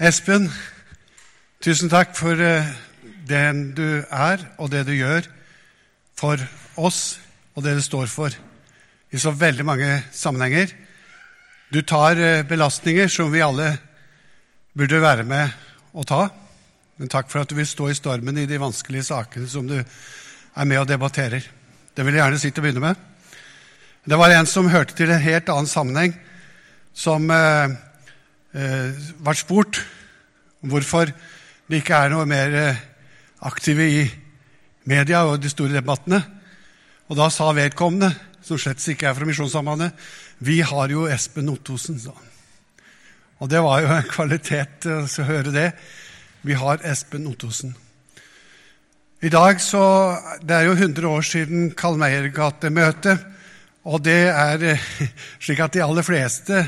Espen, tusen takk for eh, den du er, og det du gjør for oss, og det du står for i så veldig mange sammenhenger. Du tar eh, belastninger som vi alle burde være med å ta. Men takk for at du vil stå i stormen i de vanskelige sakene som du er med og debatterer. Det vil jeg gjerne si til å begynne med. Det var en som hørte til en helt annen sammenheng, som eh, eh, ble spurt hvorfor det ikke er noe mer eh, aktive i media og de store debattene. Og da sa vedkommende, som slett ikke er fra Misjonssambandet, vi har jo Espen Ottosen, sa. Og det var jo en kvalitet å høre det. Vi har Espen Ottosen. I dag så, Det er jo 100 år siden Karl Meyer-gatemøtet. Og det er eh, slik at de aller fleste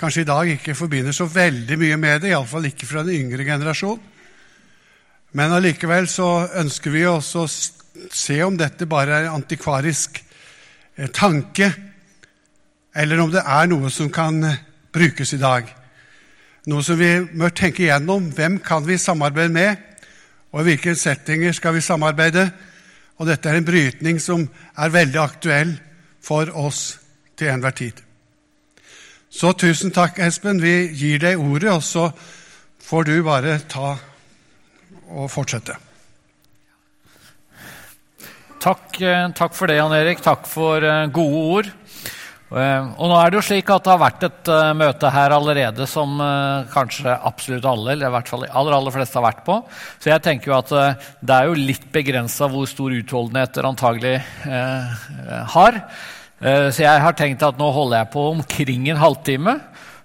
kanskje i dag ikke forbinder så veldig mye med det, iallfall ikke fra den yngre generasjon. Men allikevel så ønsker vi også å se om dette bare er antikvarisk eh, tanke, eller om det er noe som kan eh, brukes i dag. Noe som vi må tenke igjennom. Hvem kan vi samarbeide med, og i hvilke settinger skal vi samarbeide? Og dette er en brytning som er veldig aktuell for oss til enhver tid. Så tusen takk, Espen. Vi gir deg ordet, og så får du bare ta og fortsette. Takk, eh, takk for det, Jan Erik. Takk for eh, gode ord. Eh, og nå er det jo slik at det har vært et møte her allerede som kanskje absolutt alle, eller i hvert fall aller, aller fleste har vært på. Så jeg tenker jo at det er jo litt begrensa hvor stor utholdenhet dere antagelig har. Eh, så jeg har tenkt at nå holder jeg på omkring en halvtime.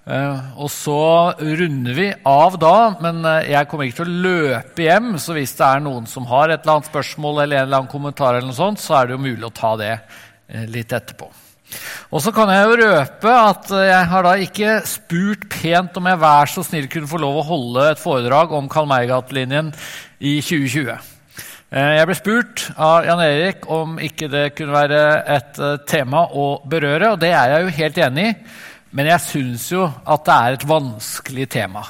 Eh, og så runder vi av da, men eh, jeg kommer ikke til å løpe hjem. Så hvis det er noen som har et eller annet spørsmål eller en eller annen kommentar, eller noe sånt, så er det jo mulig å ta det litt etterpå. Og så kan jeg jo røpe at jeg har da ikke spurt pent om jeg vær så snill kunne få lov å holde et foredrag om Karl i 2020. Eh, jeg ble spurt av Jan Erik om ikke det kunne være et eh, tema å berøre, og det er jeg jo helt enig i, men jeg syns jo at det er et vanskelig tema.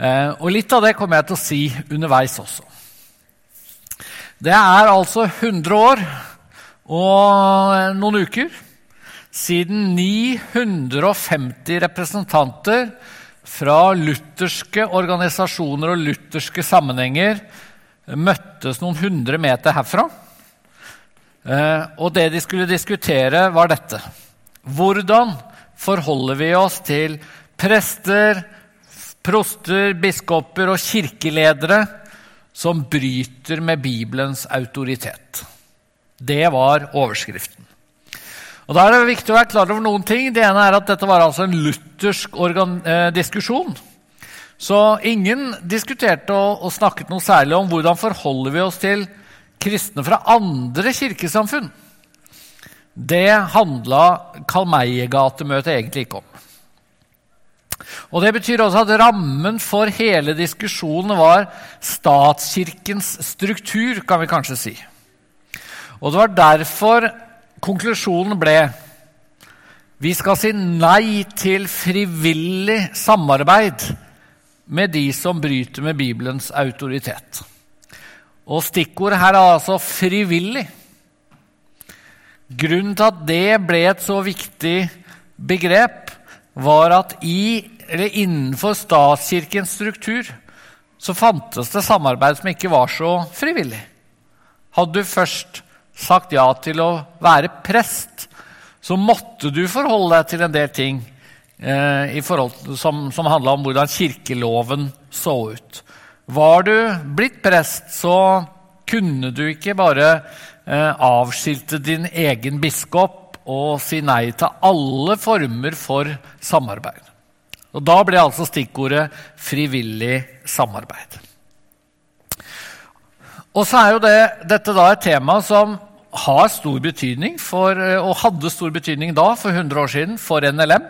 Eh, og litt av det kommer jeg til å si underveis også. Det er altså 100 år og noen uker siden 950 representanter fra lutherske organisasjoner og lutherske sammenhenger møttes noen hundre meter herfra. Eh, og det de skulle diskutere, var dette. Hvordan forholder vi oss til prester, proster, biskoper og kirkeledere som bryter med Bibelens autoritet? Det var overskriften. Og Da er det viktig å være klar over noen ting. Det ene er at Dette var altså en luthersk eh, diskusjon. Så ingen diskuterte og, og, snakket noe særlig om hvordan forholder vi oss til kristne fra andre kirkesamfunn. Det handla Kalmeiergatemøtet egentlig ikke om. Og Det betyr også at rammen for hele diskusjonen var statskirkens struktur, kan vi kanskje si. Og det var derfor konklusjonen ble vi skal si nei til frivillig samarbeid med de som bryter med Bibelens autoritet. Og stikkordet her er altså 'frivillig'. Grunnen til at det ble et så viktig begrep, var at i, innenfor statskirkens struktur så fantes det samarbeid som ikke var så frivillig. Hadde du først sagt ja til å være prest, så måtte du forholde deg til en del ting eh, forhold, som, som handla om hvordan kirkeloven så ut. Var du blitt prest, så kunne du ikke bare eh, avskilte din egen biskop og si nei til alle former for samarbeid. Og Da ble altså stikkordet 'frivillig samarbeid'. Og så er jo det, dette da et tema som har stor betydning for, eh, og hadde stor betydning da, for 100 år siden, for NLM.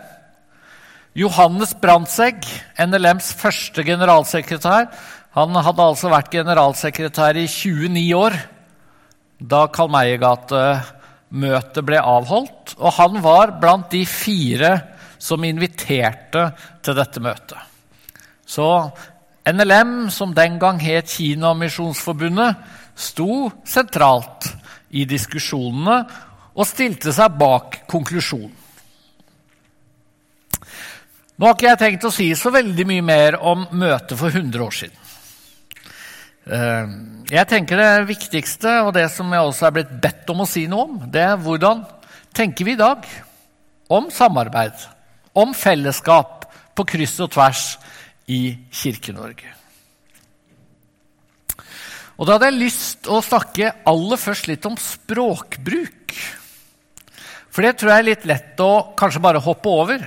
Johannes Brandtzæg, NLMs første generalsekretær, han hadde altså vært generalsekretær i 29 år da Karl Meiergate-møtet ble avholdt. Og han var blant de fire som inviterte til dette møtet. Så NLM, som den gang het Kina og Misjonsforbundet, sto sentralt i diskusjonene og stilte seg bak konklusjonen. Nå har ikke jeg tenkt å si så veldig mye mer om møtet for 100 år siden. Eh, jeg tenker Det viktigste, og det som jeg også er blitt bedt om å si noe om, det er hvordan tenker vi i dag om samarbeid, om fellesskap på kryss og tvers i Kirke-Norge. Og Da hadde jeg lyst å snakke aller først litt om språkbruk. For det tror jeg er litt lett å kanskje bare hoppe over.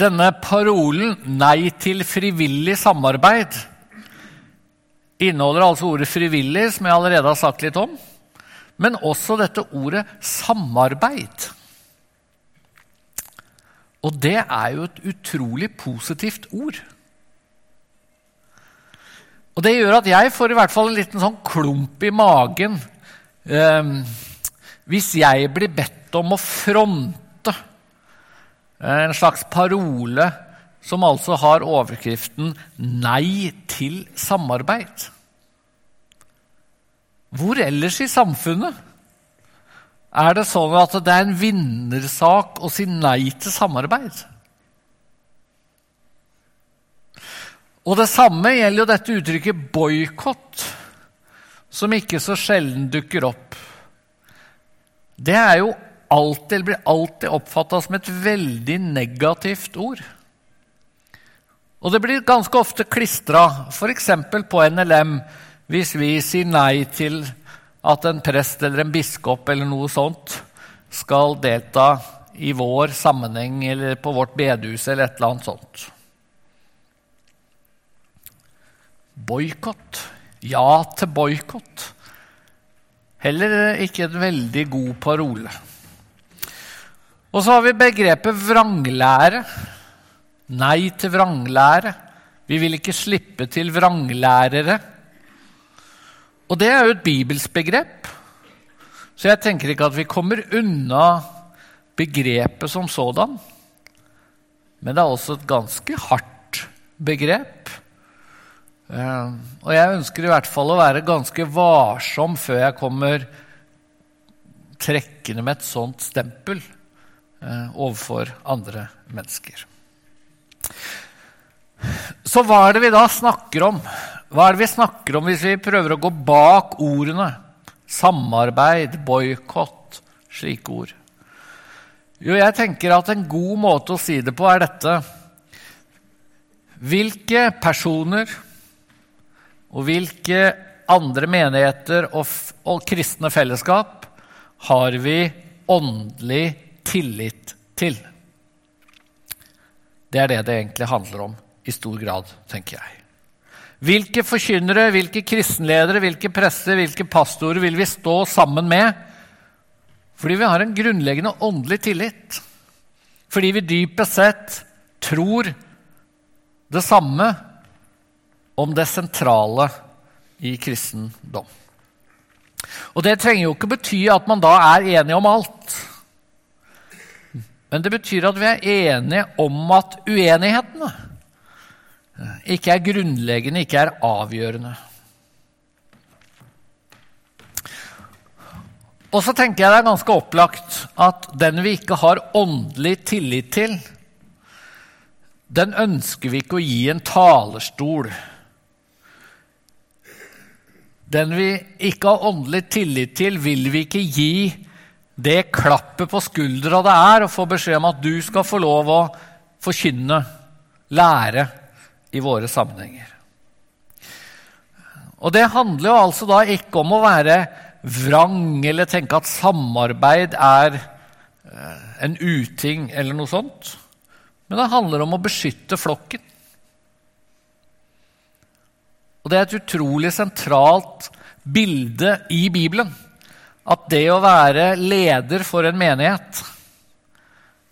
Denne parolen 'Nei til frivillig samarbeid' inneholder altså ordet 'frivillig', som jeg allerede har sagt litt om, men også dette ordet 'samarbeid'. Og det er jo et utrolig positivt ord. Og det gjør at jeg får i hvert fall en liten sånn klump i magen eh, hvis jeg blir bedt om å fronte en slags parole som altså har overskriften 'Nei til samarbeid'. Hvor ellers i samfunnet er det sånn at det er en vinnersak å si nei til samarbeid? Og det samme gjelder jo dette uttrykket boikott, som ikke så sjelden dukker opp. Det er jo alltid, blir alltid oppfatta som et veldig negativt ord. Og det blir ganske ofte klistra, f.eks. på NLM, hvis vi sier nei til at en prest eller en biskop eller noe sånt skal delta i vår sammenheng eller på vårt bedehus eller et eller annet sånt. Boikott. Ja til boikott. Heller ikke en veldig god parole. Og så har vi begrepet vranglære. Nei til vranglære. Vi vil ikke slippe til vranglærere. Og det er jo et bibelsk begrep. Så jeg tenker ikke at vi kommer unna begrepet som sådan. Men det er også et ganske hardt begrep. Eh, og jeg ønsker i hvert fall å være ganske varsom før jeg kommer trekkende med et sånt stempel overfor andre mennesker. Så hva er det vi da snakker om? Hva er det vi snakker om hvis vi prøver å gå bak ordene? Samarbeid, boikott, slike ord. Jo, jeg tenker at en god måte å si det på er dette. Hvilke personer og hvilke andre menigheter og, og kristne fellesskap har vi åndelig tillit til? Det er det det egentlig handler om i stor grad, tenker jeg. Hvilke forkynnere, hvilke kristenledere, hvilke prester, hvilke pastorer vil vi stå sammen med? Fordi vi har en grunnleggende åndelig tillit. Fordi vi dypest sett tror det samme om det sentrale i kristendom. Og Det trenger jo ikke bety at man da er enig om alt. Men det betyr at vi er enige om at uenighetene ikke er grunnleggende, ikke er avgjørende. Og så tenker jeg det er ganske opplagt at den vi ikke har åndelig tillit til, den ønsker vi ikke å gi en talerstol. Den vi ikke har åndelig tillit til, vil vi ikke gi det klappet på skuldra det er å få beskjed om at du skal få lov å forkynne, lære, i våre sammenhenger. Og det handler jo altså da ikke om å være vrang eller tenke at samarbeid er eh, en uting eller noe sånt. Men det handler om å beskytte flokken. Og det er et utrolig sentralt bilde i Bibelen at det å være leder for en menighet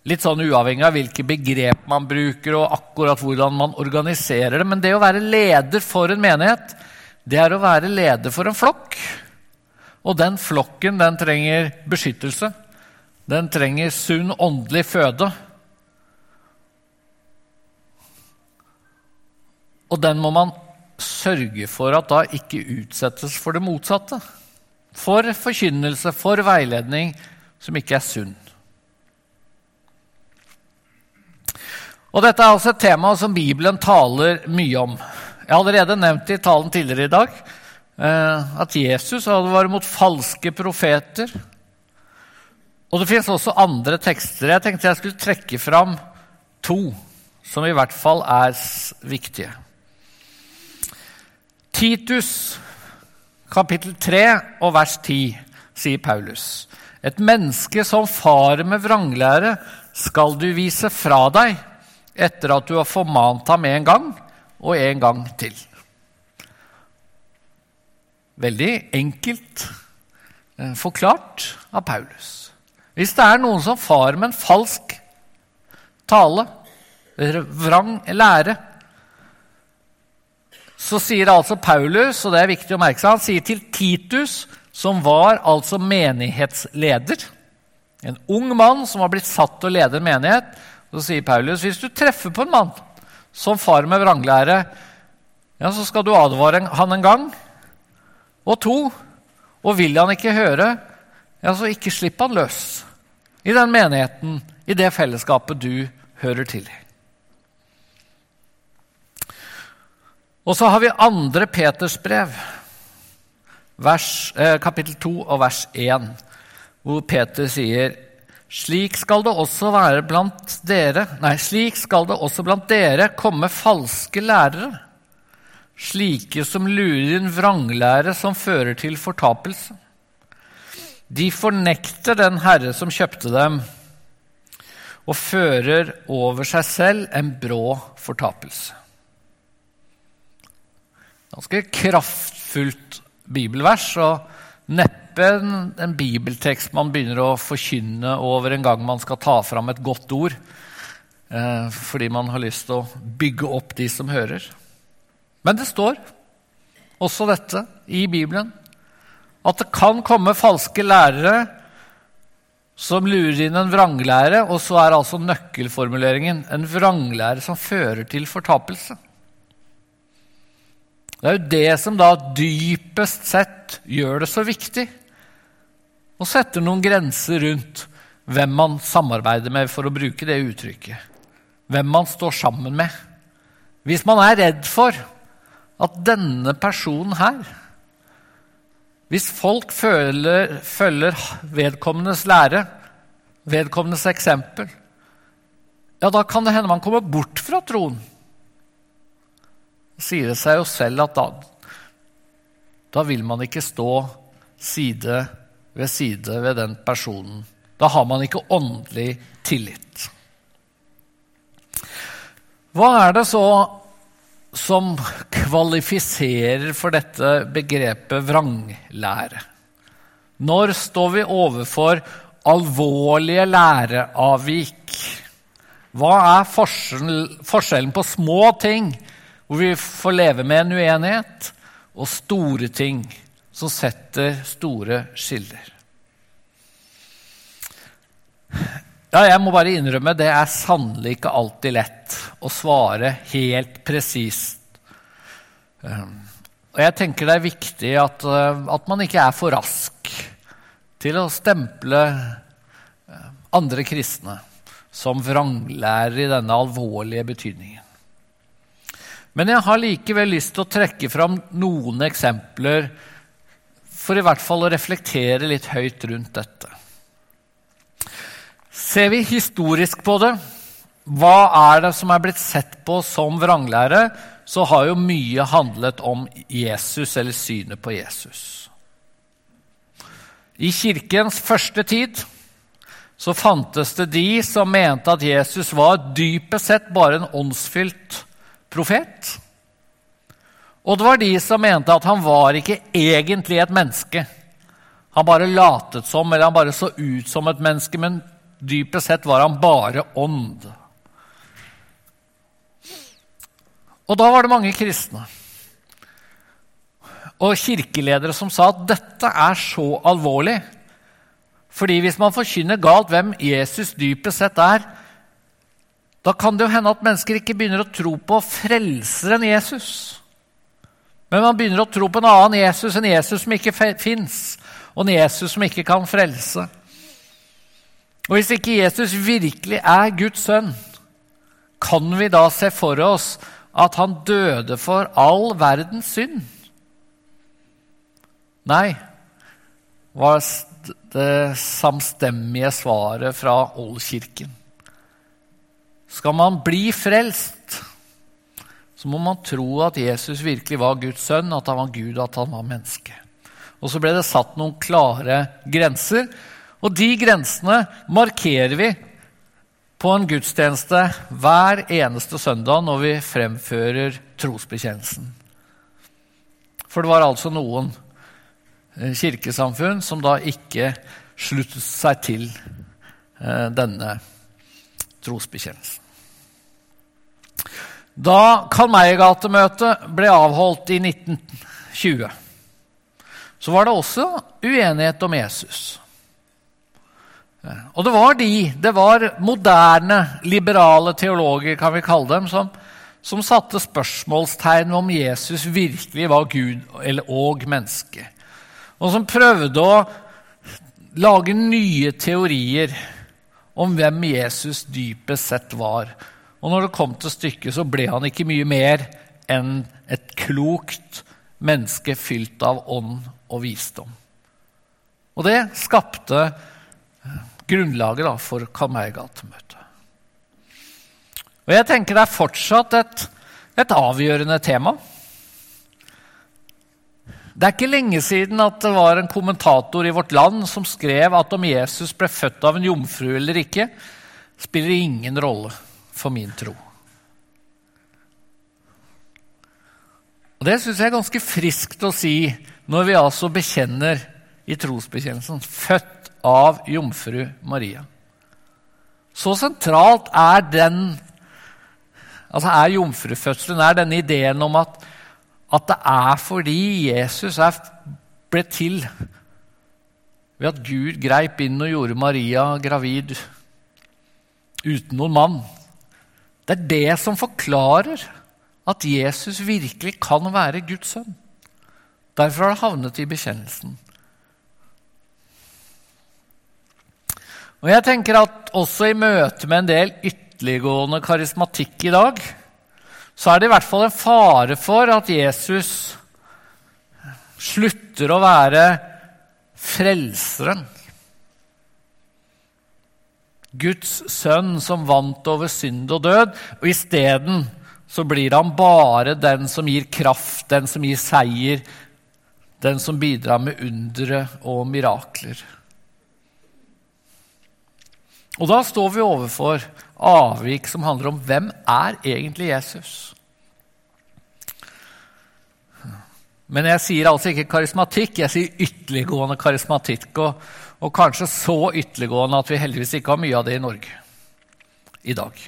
Litt sånn uavhengig av hvilke begrep man bruker, og akkurat hvordan man organiserer det. Men det å være leder for en menighet, det er å være leder for en flokk. Og den flokken, den trenger beskyttelse. Den trenger sunn åndelig føde. Og den må man sørge for at da ikke utsettes for det motsatte. For forkynnelse, for veiledning som ikke er sunn. Og Dette er altså et tema som Bibelen taler mye om. Jeg har allerede nevnt i talen tidligere i dag eh, at Jesus advarer mot falske profeter. Og det fins også andre tekster. Jeg tenkte jeg skulle trekke fram to som i hvert fall er viktige. Titus, kapittel 3 og vers 10, sier Paulus. Et menneske som farer med vranglære, skal du vise fra deg etter at du har formant ham en gang og en gang til. Veldig enkelt eh, forklart av Paulus. Hvis det er noen som farer med en falsk tale, vrang lære, så sier altså Paulus, og det er viktig å merke seg, han sier til Titus, som var altså menighetsleder, en ung mann som har blitt satt til å lede en menighet, så sier Paulus hvis du treffer på en mann som far med vranglære, ja, så skal du advare han en gang. Og to, og vil han ikke høre, ja, så ikke slipp han løs i den menigheten, i det fellesskapet du hører til Og så har vi andre Peters brev, vers, eh, kapittel 2 og vers 1, hvor Peter sier slik skal det også være blant dere Nei, slik skal det også blant dere komme falske lærere, slike som lurer inn vranglære som fører til fortapelse. De fornekter den Herre som kjøpte dem, og fører over seg selv en brå fortapelse. Ganske kraftfullt bibelvers, og neppe en, en, bibeltekst man begynner å forkynne over en gang man skal ta fram et godt ord, eh, fordi man har lyst til å bygge opp de som hører. Men det står også dette i Bibelen, at det kan komme falske lærere som lurer inn en vranglære, og så er altså nøkkelformuleringen en vranglære som fører til fortapelse. Det er jo det som da dypest sett gjør det så viktig å sette noen grenser rundt hvem man samarbeider med, for å bruke det uttrykket. Hvem man står sammen med. Hvis man er redd for at denne personen her Hvis folk føler, følger vedkommendes lære, vedkommendes eksempel, ja, da kan det hende man kommer bort fra troen sier det seg jo selv at da, da vil man ikke stå side ved side ved den personen. Da har man ikke åndelig tillit. Hva er det så som kvalifiserer for dette begrepet vranglære? Når står vi overfor alvorlige læreavvik? Hva er forskjellen på små ting hvor vi får leve med en uenighet, og store ting som setter store skiller. Ja, jeg må bare innrømme det er sannelig ikke alltid lett å svare helt presist. Ehm, og jeg tenker det er viktig at, eh, at man ikke er for rask til å stemple eh, andre kristne som vranglærere i denne alvorlige betydningen. Men jeg har likevel lyst til å trekke fram noen eksempler for i hvert fall å reflektere litt høyt rundt dette. Ser vi historisk på det, hva er det som er blitt sett på som vranglære, så har jo mye handlet om Jesus eller synet på Jesus. I kirkens første tid så fantes det de som mente at Jesus var dypest sett bare en åndsfylt profet. Og det var de som mente at han var ikke egentlig et menneske. Han bare latet som, eller han bare så ut som et menneske, men dypest sett var han bare ånd. Og da var det mange kristne og kirkeledere som sa at dette er så alvorlig. Fordi hvis man forkynner galt hvem Jesus dypest sett er, da kan det jo hende at mennesker ikke begynner å tro på frelseren Jesus. Men man begynner å tro på en annen Jesus, en Jesus som ikke fins, og en Jesus som ikke kan frelse. Og Hvis ikke Jesus virkelig er Guds sønn, kan vi da se for oss at han døde for all verdens synd? Nei, var det samstemmige svaret fra Oldkirken. Skal man bli frelst, så må man tro at Jesus virkelig var Guds sønn, at han var Gud, at han var menneske. Og så ble det satt noen klare grenser, og de grensene markerer vi på en gudstjeneste hver eneste søndag når vi fremfører trosbekjennelsen. For det var altså noen eh, kirkesamfunn som da ikke sluttet seg til eh, denne trosbekjennelsen. Da Karl Meyer-gatemøtet ble avholdt i 1920, så var det også uenighet om Jesus. Og det var de, det var moderne, liberale teologer, kan vi kalle dem, som, som satte spørsmålstegn om Jesus virkelig var Gud eller, og menneske. Og som prøvde å lage nye teorier om hvem Jesus dypest sett var. Og når det kom til stykket, så ble han ikke mye mer enn et klokt menneske fylt av ånd og visdom. Og det skapte grunnlaget for Karmøy-gatemøtet. Og jeg tenker det er fortsatt et, et avgjørende tema. Det er ikke lenge siden at det var en kommentator i Vårt Land som skrev at om Jesus ble født av en jomfru eller ikke, spiller ingen rolle for min tro. Og Det syns jeg er ganske friskt å si når vi altså bekjenner i trosbekjennelsen født av jomfru Maria. Så sentralt er den altså er jomfrufødselen er denne ideen om at, at det er fordi Jesus er, ble til ved at Gud greip inn og gjorde Maria gravid uten noen mann. Det er det som forklarer at Jesus virkelig kan være Guds sønn. Derfor har det havnet i bekjennelsen. Og jeg tenker at også i møte med en del ytterliggående karismatikk i dag, så er det i hvert fall en fare for at Jesus slutter å være frelseren. Guds sønn som vant over synd og død, og isteden så blir han bare den som gir kraft, den som gir seier, den som bidrar med undre og mirakler. Og da står vi overfor avvik som handler om hvem er egentlig Jesus? Men jeg sier altså ikke karismatikk, jeg sier ytterliggående karismatikk. Og, og kanskje så ytterliggående at vi heldigvis ikke har mye av det i Norge i dag.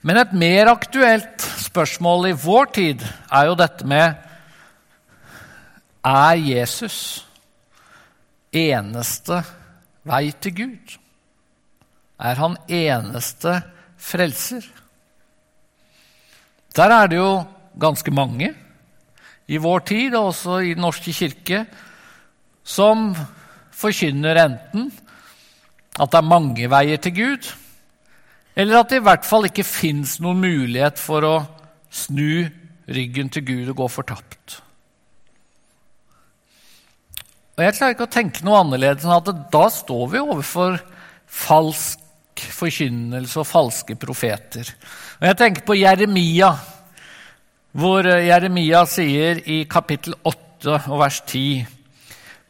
Men et mer aktuelt spørsmål i vår tid er jo dette med Er Jesus eneste vei til Gud? Er han eneste frelser? Der er det jo ganske mange i vår tid, og også i Den norske kirke, som forkynner enten at det er mange veier til Gud, eller at det i hvert fall ikke fins noen mulighet for å snu ryggen til Gud og gå fortapt. Og Jeg klarer ikke å tenke noe annerledes enn at da står vi overfor falsk forkynnelse og falske profeter. Og Jeg tenker på Jeremia, hvor eh, Jeremia sier i kapittel 8 og vers 10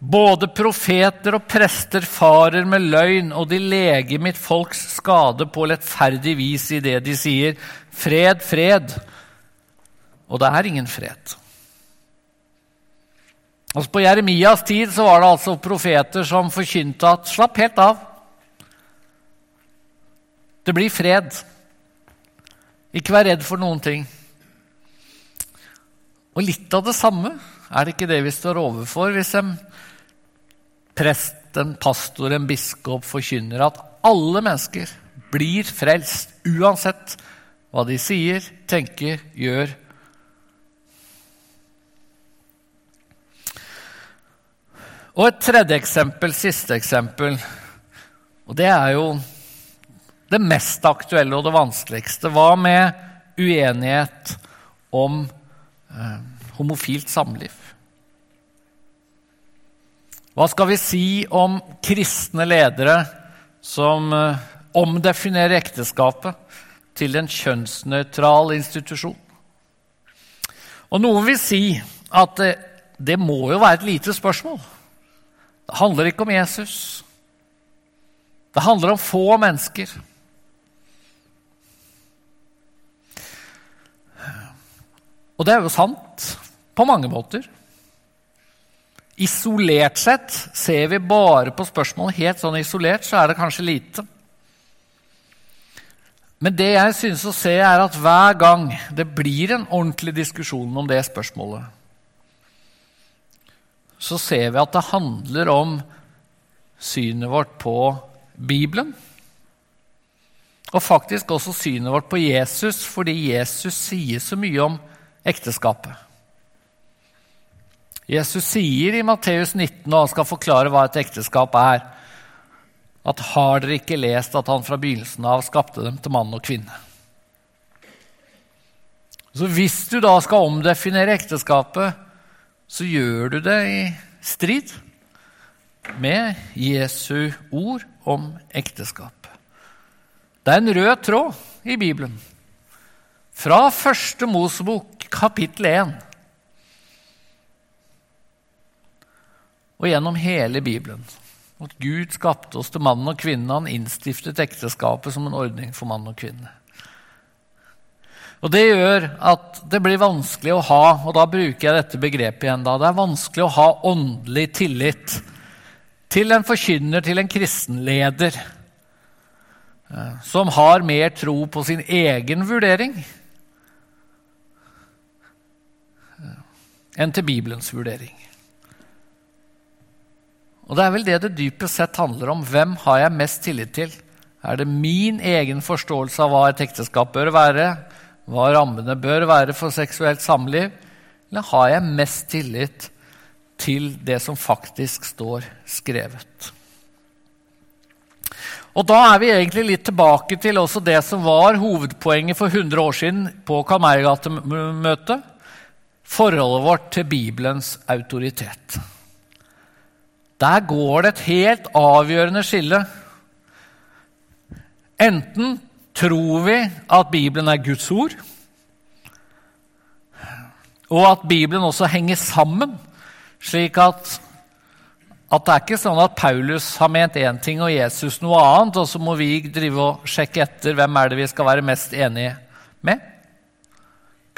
både profeter og prester farer med løgn, og de leger mitt folks skade på lettferdig vis i det de sier, fred, fred. Og det er ingen fred. Altså På Jeremias tid så var det altså profeter som forkynte at 'slapp helt av'. Det blir fred. Ikke vær redd for noen ting. Og litt av det samme er det ikke det vi står overfor hvis en prest, en pastor, en biskop forkynner at alle mennesker blir frelst, uansett hva de sier, tenker, gjør. Og et tredje eksempel, siste eksempel, og det er jo det mest aktuelle og det vanskeligste. Hva med uenighet om eh, homofilt samliv? Hva skal vi si om kristne ledere som eh, omdefinerer ekteskapet til en kjønnsnøytral institusjon? Og noen vil si at det, det må jo være et lite spørsmål. Det handler ikke om Jesus. Det handler om få mennesker. Og det er jo sant på mange måter. Isolert sett, ser vi bare på spørsmålet helt sånn isolert, så er det kanskje lite. Men det jeg synes å se, er at hver gang det blir en ordentlig diskusjon om det spørsmålet, så ser vi at det handler om synet vårt på Bibelen. Og faktisk også synet vårt på Jesus, fordi Jesus sier så mye om ekteskapet. Jesus sier i Matteus 19, og han skal forklare hva et ekteskap er, at har dere ikke lest at han fra begynnelsen av skapte dem til mann og kvinne? Så hvis du da skal omdefinere ekteskapet, så gjør du det i strid med Jesu ord om ekteskap. Det er en rød tråd i Bibelen. Fra første Mosebok, kapittel 1, og gjennom hele Bibelen. At Gud skapte oss til mann og kvinne. Han innstiftet ekteskapet som en ordning for mann og kvinne. Og Det gjør at det blir vanskelig å ha og da bruker jeg dette begrepet igjen da, det er vanskelig å ha åndelig tillit til en forkynner, til en kristenleder, eh, som har mer tro på sin egen vurdering enn til Bibelens vurdering. Og det er vel det det dypest sett handler om. Hvem har jeg mest tillit til? Er det min egen forståelse av hva et ekteskap bør være, hva rammene bør være for seksuelt samliv, eller har jeg mest tillit til det som faktisk står skrevet? Og Da er vi egentlig litt tilbake til også det som var hovedpoenget for 100 år siden på Karl forholdet vårt til Bibelens autoritet. Der går det et helt avgjørende skille. Enten tror vi at Bibelen er Guds ord, og at Bibelen også henger sammen, slik at, at det er ikke sånn at Paulus har ment én ting og Jesus noe annet, og så må vi drive og sjekke etter hvem er det vi skal være mest enige med.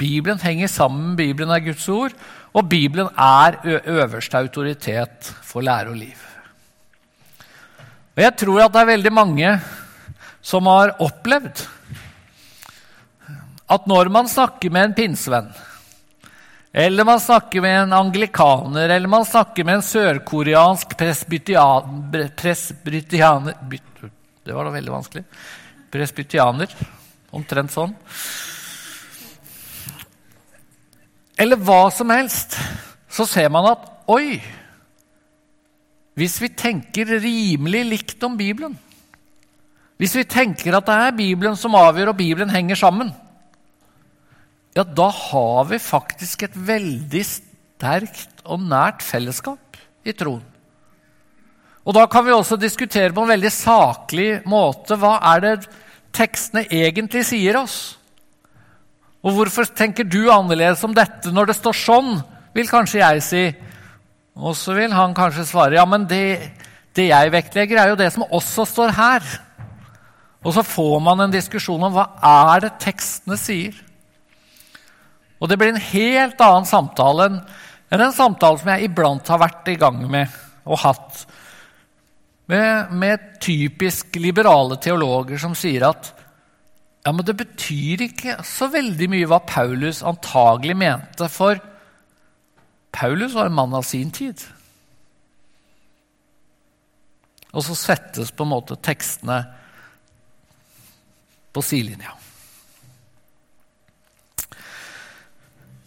Bibelen henger sammen, Bibelen er Guds ord, og Bibelen er øverste autoritet for lære og liv. Og Jeg tror at det er veldig mange som har opplevd at når man snakker med en pinsevenn, eller man snakker med en anglikaner, eller man snakker med en sørkoreansk presbytianer Det var da veldig vanskelig. Presbytianer. Omtrent sånn eller hva som helst, så ser man at oi Hvis vi tenker rimelig likt om Bibelen, hvis vi tenker at det er Bibelen som avgjør, og Bibelen henger sammen, ja, da har vi faktisk et veldig sterkt og nært fellesskap i troen. Og da kan vi også diskutere på en veldig saklig måte hva er det tekstene egentlig sier oss. Og hvorfor tenker du annerledes om dette når det står sånn, vil kanskje jeg si. Og så vil han kanskje svare ja, men det, det jeg vektlegger, er jo det som også står her. Og så får man en diskusjon om hva er det tekstene sier. Og det blir en helt annen samtale enn, en samtale som jeg iblant har vært i gang med og hatt med, med typisk liberale teologer som sier at ja, men det betyr ikke så veldig mye hva Paulus antagelig mente, for Paulus var en mann av sin tid. Og så settes på en måte tekstene på sidelinja.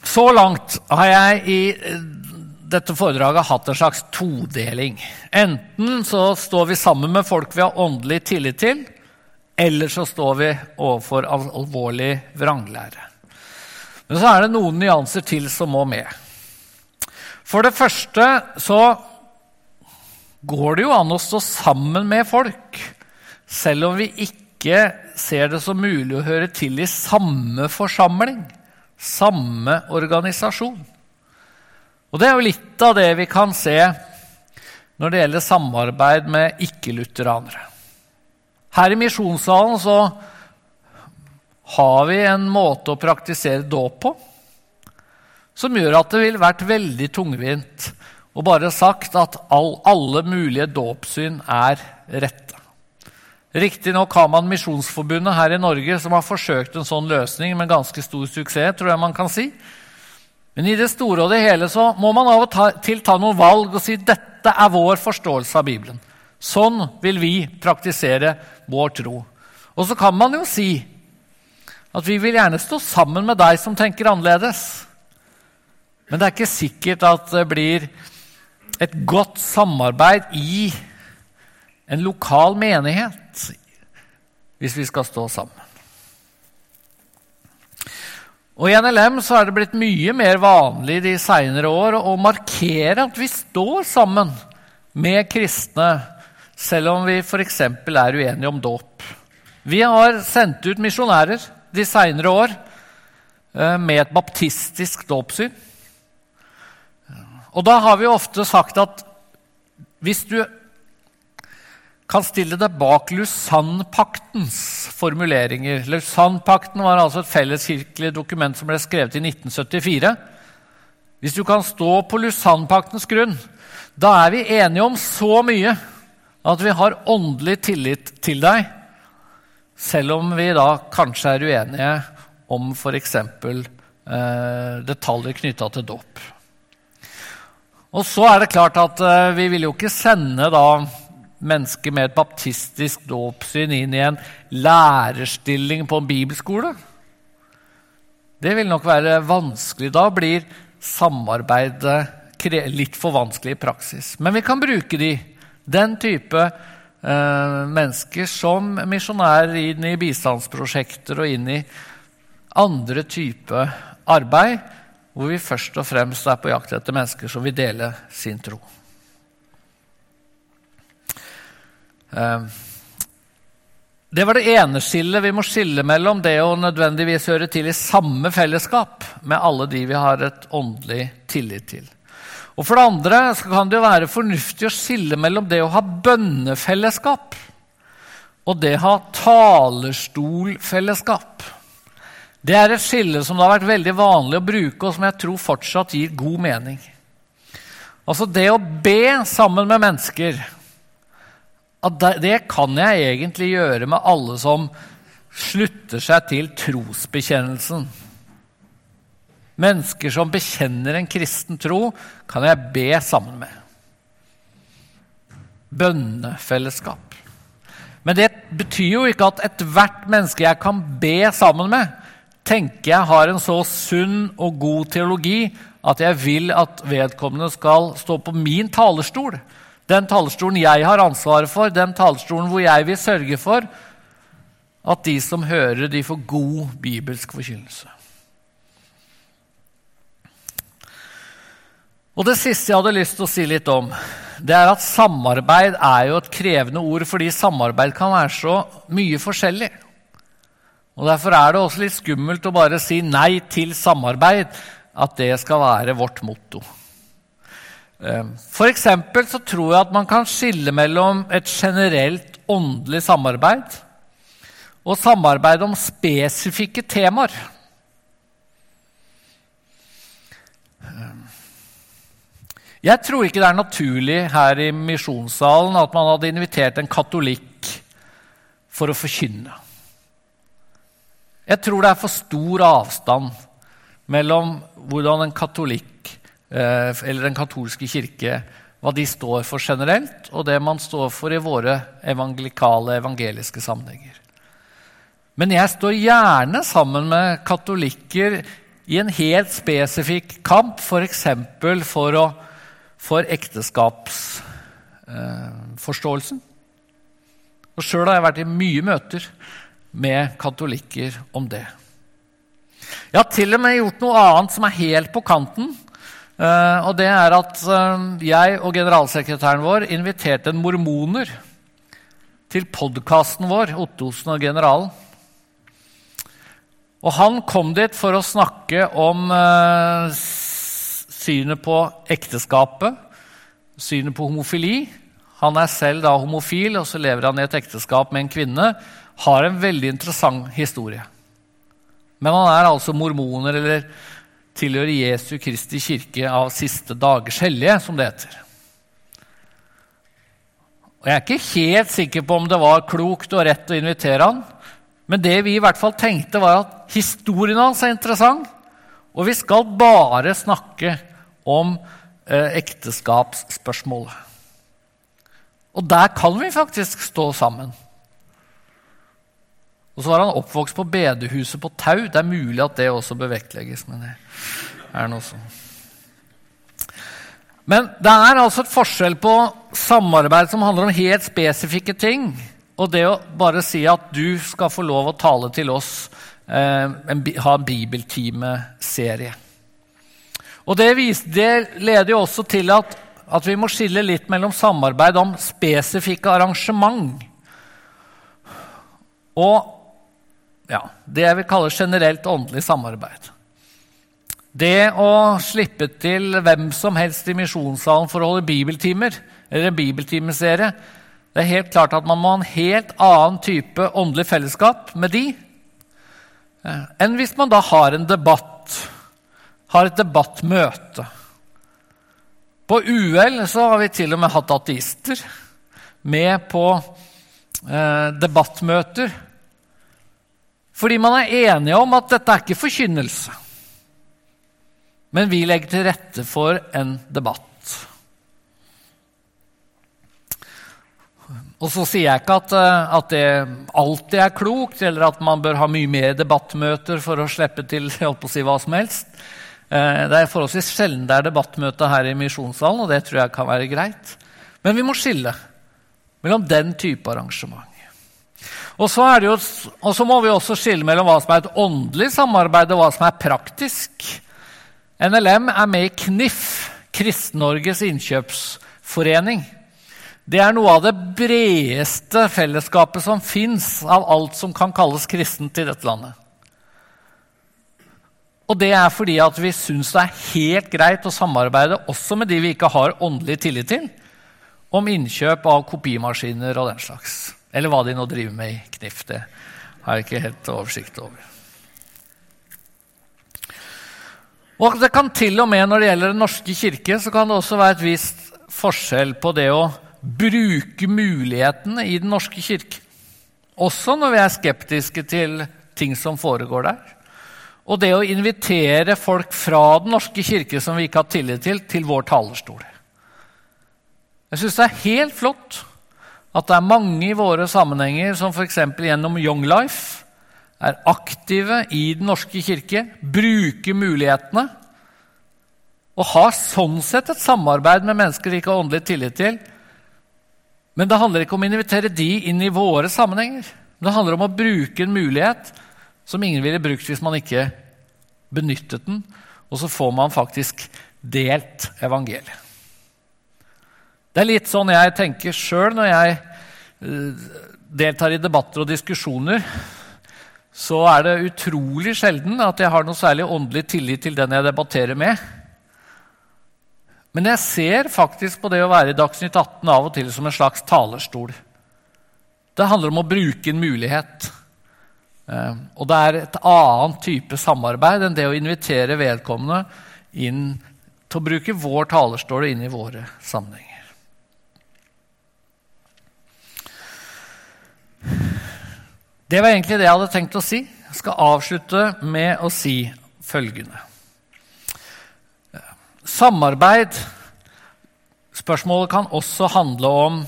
Så langt har jeg i eh, dette foredraget hatt en slags todeling. Enten så står vi sammen med folk vi har åndelig tillit til, eller så står vi overfor alvorlig vranglære. Men så er det noen nyanser til som må med. For det første så går det jo an å stå sammen med folk, selv om vi ikke ser det som mulig å høre til i samme forsamling, samme organisasjon. Og Det er jo litt av det vi kan se når det gjelder samarbeid med ikke-lutheranere. Her i misjonssalen så har vi en måte å praktisere dåp på som gjør at det ville vært veldig tungvint og bare sagt at all, alle mulige dåpssyn er rette. Riktignok har man Misjonsforbundet her i Norge som har forsøkt en sånn løsning med ganske stor suksess, tror jeg man kan si. Men i det store og det hele så må man av og til ta noen valg og si dette er vår forståelse av Bibelen. Sånn vil vi praktisere vår tro. Og så kan man jo si at vi vil gjerne stå sammen med deg som tenker annerledes. Men det er ikke sikkert at det blir et godt samarbeid i en lokal menighet hvis vi skal stå sammen. Og I NLM så er det blitt mye mer vanlig de seinere år å markere at vi står sammen med kristne, selv om vi f.eks. er uenige om dåp. Vi har sendt ut misjonærer de seinere år eh, med et baptistisk dåpssyn. Og da har vi ofte sagt at hvis du kan stille deg bak Lausanne-paktens formuleringer Lausanne-pakten var altså et felleskirkelig dokument som ble skrevet i 1974. Hvis du kan stå på Lausanne-paktens grunn, da er vi enige om så mye at vi har åndelig tillit til deg, selv om vi da kanskje er uenige om f.eks. Eh, detaljer knytta til dåp. Og så er det klart at uh, vi vil jo ikke sende da mennesker med et baptistisk dåpssyn inn i en lærerstilling på en bibelskole. Det vil nok være vanskelig. Da blir samarbeidet litt for vanskelig i praksis. Men vi kan bruke de, den type uh, mennesker som misjonærer inn i bistandsprosjekter og inn i andre typer arbeid hvor vi først og fremst er på jakt etter mennesker som vil dele sin tro. Ehm, det var det ene skillet vi må skille mellom det å nødvendigvis høre til i samme fellesskap med alle de vi har et åndelig tillit til. Og For det andre kan det jo være fornuftig å skille mellom det å ha bønnefellesskap og det å ha talerstolfellesskap. Det er et skille som det har vært veldig vanlig å bruke, og som jeg tror fortsatt gir god mening. Altså det å be sammen med mennesker Det kan jeg egentlig gjøre med alle som slutter seg til trosbekjennelsen. Mennesker som bekjenner en kristen tro, kan jeg be sammen med. Bønnefellesskap. Men det betyr jo ikke at ethvert menneske jeg kan be sammen med, tenker jeg har en så sunn og god teologi at jeg vil at vedkommende skal stå på min talerstol. Den talerstolen jeg har ansvaret for, den talerstolen hvor jeg vil sørge for at de som hører, de får god bibelsk forkynnelse. Og Det siste jeg hadde lyst til å si litt om, det er at samarbeid er jo et krevende ord, fordi samarbeid kan være så mye forskjellig. Og Derfor er det også litt skummelt å bare si nei til samarbeid, at det skal være vårt motto. Ehm, for så tror jeg at man kan skille mellom et generelt åndelig samarbeid og samarbeid om spesifikke temaer. Jeg tror ikke det er naturlig her i misjonssalen at man hadde invitert en katolikk for å forkynne. Jeg tror det er for stor avstand mellom hvordan en katolikk eh, eller Den katolske kirke hva de står for generelt, og det man står for i våre evangelikale, evangeliske sammenhenger. Men jeg står gjerne sammen med katolikker i en helt spesifikk kamp, f.eks. For, for, å, for ekteskapsforståelsen. Eh, og Sjøl har jeg vært i mye møter med katolikker om det. Jeg har til og med gjort noe annet som er helt på kanten. Uh, og det er at uh, jeg og generalsekretæren vår inviterte en mormoner til podkasten vår, Ottosen og generalen. Og han kom dit for å snakke om uh, synet på ekteskapet, synet på homofili. Han er selv da homofil, og så lever han i et ekteskap med en kvinne. Har en veldig interessant historie. Men han er altså mormoner, eller tilhører Jesu Kristi kirke av siste dagers hellige, som det heter. Og Jeg er ikke helt sikker på om det var klokt og rett å invitere han, men det vi i hvert fall tenkte, var at historien hans er interessant, og vi skal bare snakke om eh, ekteskapsspørsmålet. Og der kan vi faktisk stå sammen. Og så var han oppvokst på bedehuset på Tau. Det er mulig at det også bør vektlegges. Men det er noe sånn. Men det er altså et forskjell på samarbeid som handler om helt spesifikke ting, og det å bare si at du skal få lov å tale til oss, eh, en, ha en bibeltimeserie. Og det, vis, det, leder jo også til at, at vi må skille litt mellom samarbeid om spesifikke arrangement og ja, det jeg vil kalle generelt åndelig samarbeid. Det å slippe til hvem som helst i misjonssalen for å holde bibeltimer, eller en bibeltimeserie, det er helt klart at man må ha en helt annen type åndelig fellesskap med de eh, enn hvis man da har en debatt, har et debattmøte. På UL så har vi til og med hatt ateister med på eh, debattmøter fordi man er enige om at dette er ikke forkynnelse. Men vi legger til rette for en debatt. Og så sier jeg ikke at, eh, at, det alltid er klokt, eller at man bør ha mye mer debattmøter for å slippe til å si hva som helst. Eh, det er forholdsvis sjelden det er debattmøte her i Misjonssalen, og det tror jeg kan være greit. Men vi må skille mellom den type arrangement. Og så, jo, og så, må vi også skille mellom hva som er et åndelig samarbeid, og hva som er praktisk. NLM er med i KNIF, Kristen-Norges innkjøpsforening. Det er noe av det bredeste fellesskapet som fins av alt som kan kalles kristent i dette landet. Og det er fordi at vi syns det er helt greit å samarbeide også med de vi ikke har åndelig tillit til, om innkjøp av kopimaskiner og den slags. Eller hva de nå driver med i KNIF. Det har jeg ikke helt oversikt over. Og det kan til og med Når det gjelder Den norske kirke, så kan det også være et visst forskjell på det å bruke mulighetene i Den norske kirke. Også når vi er skeptiske til ting som foregår der. Og det å invitere folk fra Den norske kirke som vi ikke har tillit til, til vår talerstol. Jeg syns det er helt flott at det er mange i våre sammenhenger som f.eks. gjennom Young Life er aktive i Den norske kirke, bruker mulighetene og har sånn sett et samarbeid med mennesker de ikke har åndelig tillit til. Men det handler ikke om å invitere de inn i våre sammenhenger. Det handler om å bruke en mulighet som ingen ville brukt hvis man ikke benyttet den. Og så får man faktisk delt evangeliet. Det er litt sånn jeg tenker sjøl når jeg eh, deltar i debatter og diskusjoner. Så er det utrolig sjelden at jeg har noe særlig åndelig tillit til den jeg debatterer med. Men jeg ser faktisk på det å være i Dagsnytt 18 av og til som en slags talerstol. Det handler om å bruke en mulighet. Eh, og det er et annet type samarbeid enn det å invitere vedkommende inn til å bruke vår talerstol inn i våre sammenhenger. Det var egentlig det jeg hadde tenkt å si. Jeg skal avslutte med å si følgende. Samarbeid Spørsmålet kan også handle om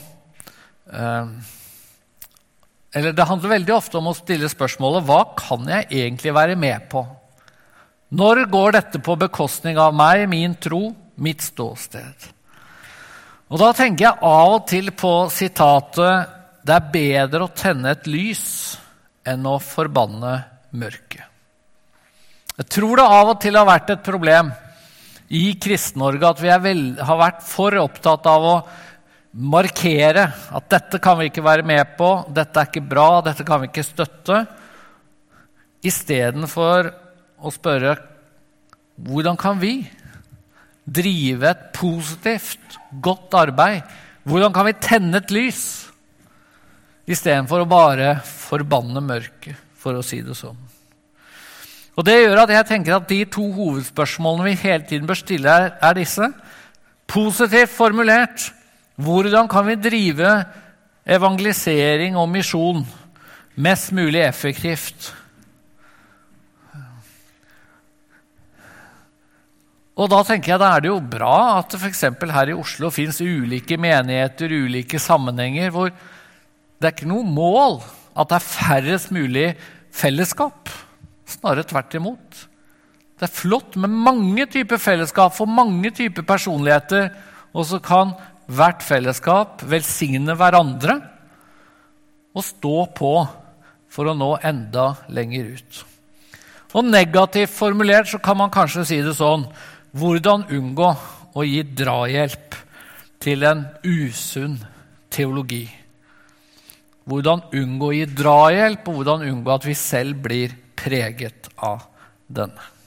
eh, Eller det handler veldig ofte om å stille spørsmålet hva kan jeg egentlig være med på? Når går dette på bekostning av meg, min tro, mitt ståsted? Og Da tenker jeg av og til på sitatet 'Det er bedre å tenne et lys enn å forbanne mørket'. Jeg tror det av og til har vært et problem i Kristen-Norge at vi vel, har vært for opptatt av å markere at dette kan vi ikke være med på, dette er ikke bra, dette kan vi ikke støtte, istedenfor å spørre hvordan kan vi drive et positivt, godt arbeid? Hvordan kan vi tenne et lys istedenfor å bare forbanne mørket, for å si det sånn? Og Det gjør at jeg tenker at de to hovedspørsmålene vi hele tiden bør stille, er, er disse. Positivt formulert hvordan kan vi drive evangelisering og misjon mest mulig effektivt? Og da tenker jeg da er det jo bra at det f.eks. her i Oslo fins ulike menigheter, ulike sammenhenger, hvor det er ikke noe mål at det er færrest mulig fellesskap. Snarere tvert imot. Det er flott med mange typer fellesskap for mange typer personligheter. Og så kan hvert fellesskap velsigne hverandre og stå på for å nå enda lenger ut. Og Negativt formulert så kan man kanskje si det sånn hvordan unngå å gi drahjelp til en usunn teologi? Hvordan unngå å gi drahjelp, og hvordan unngå at vi selv blir preget av denne?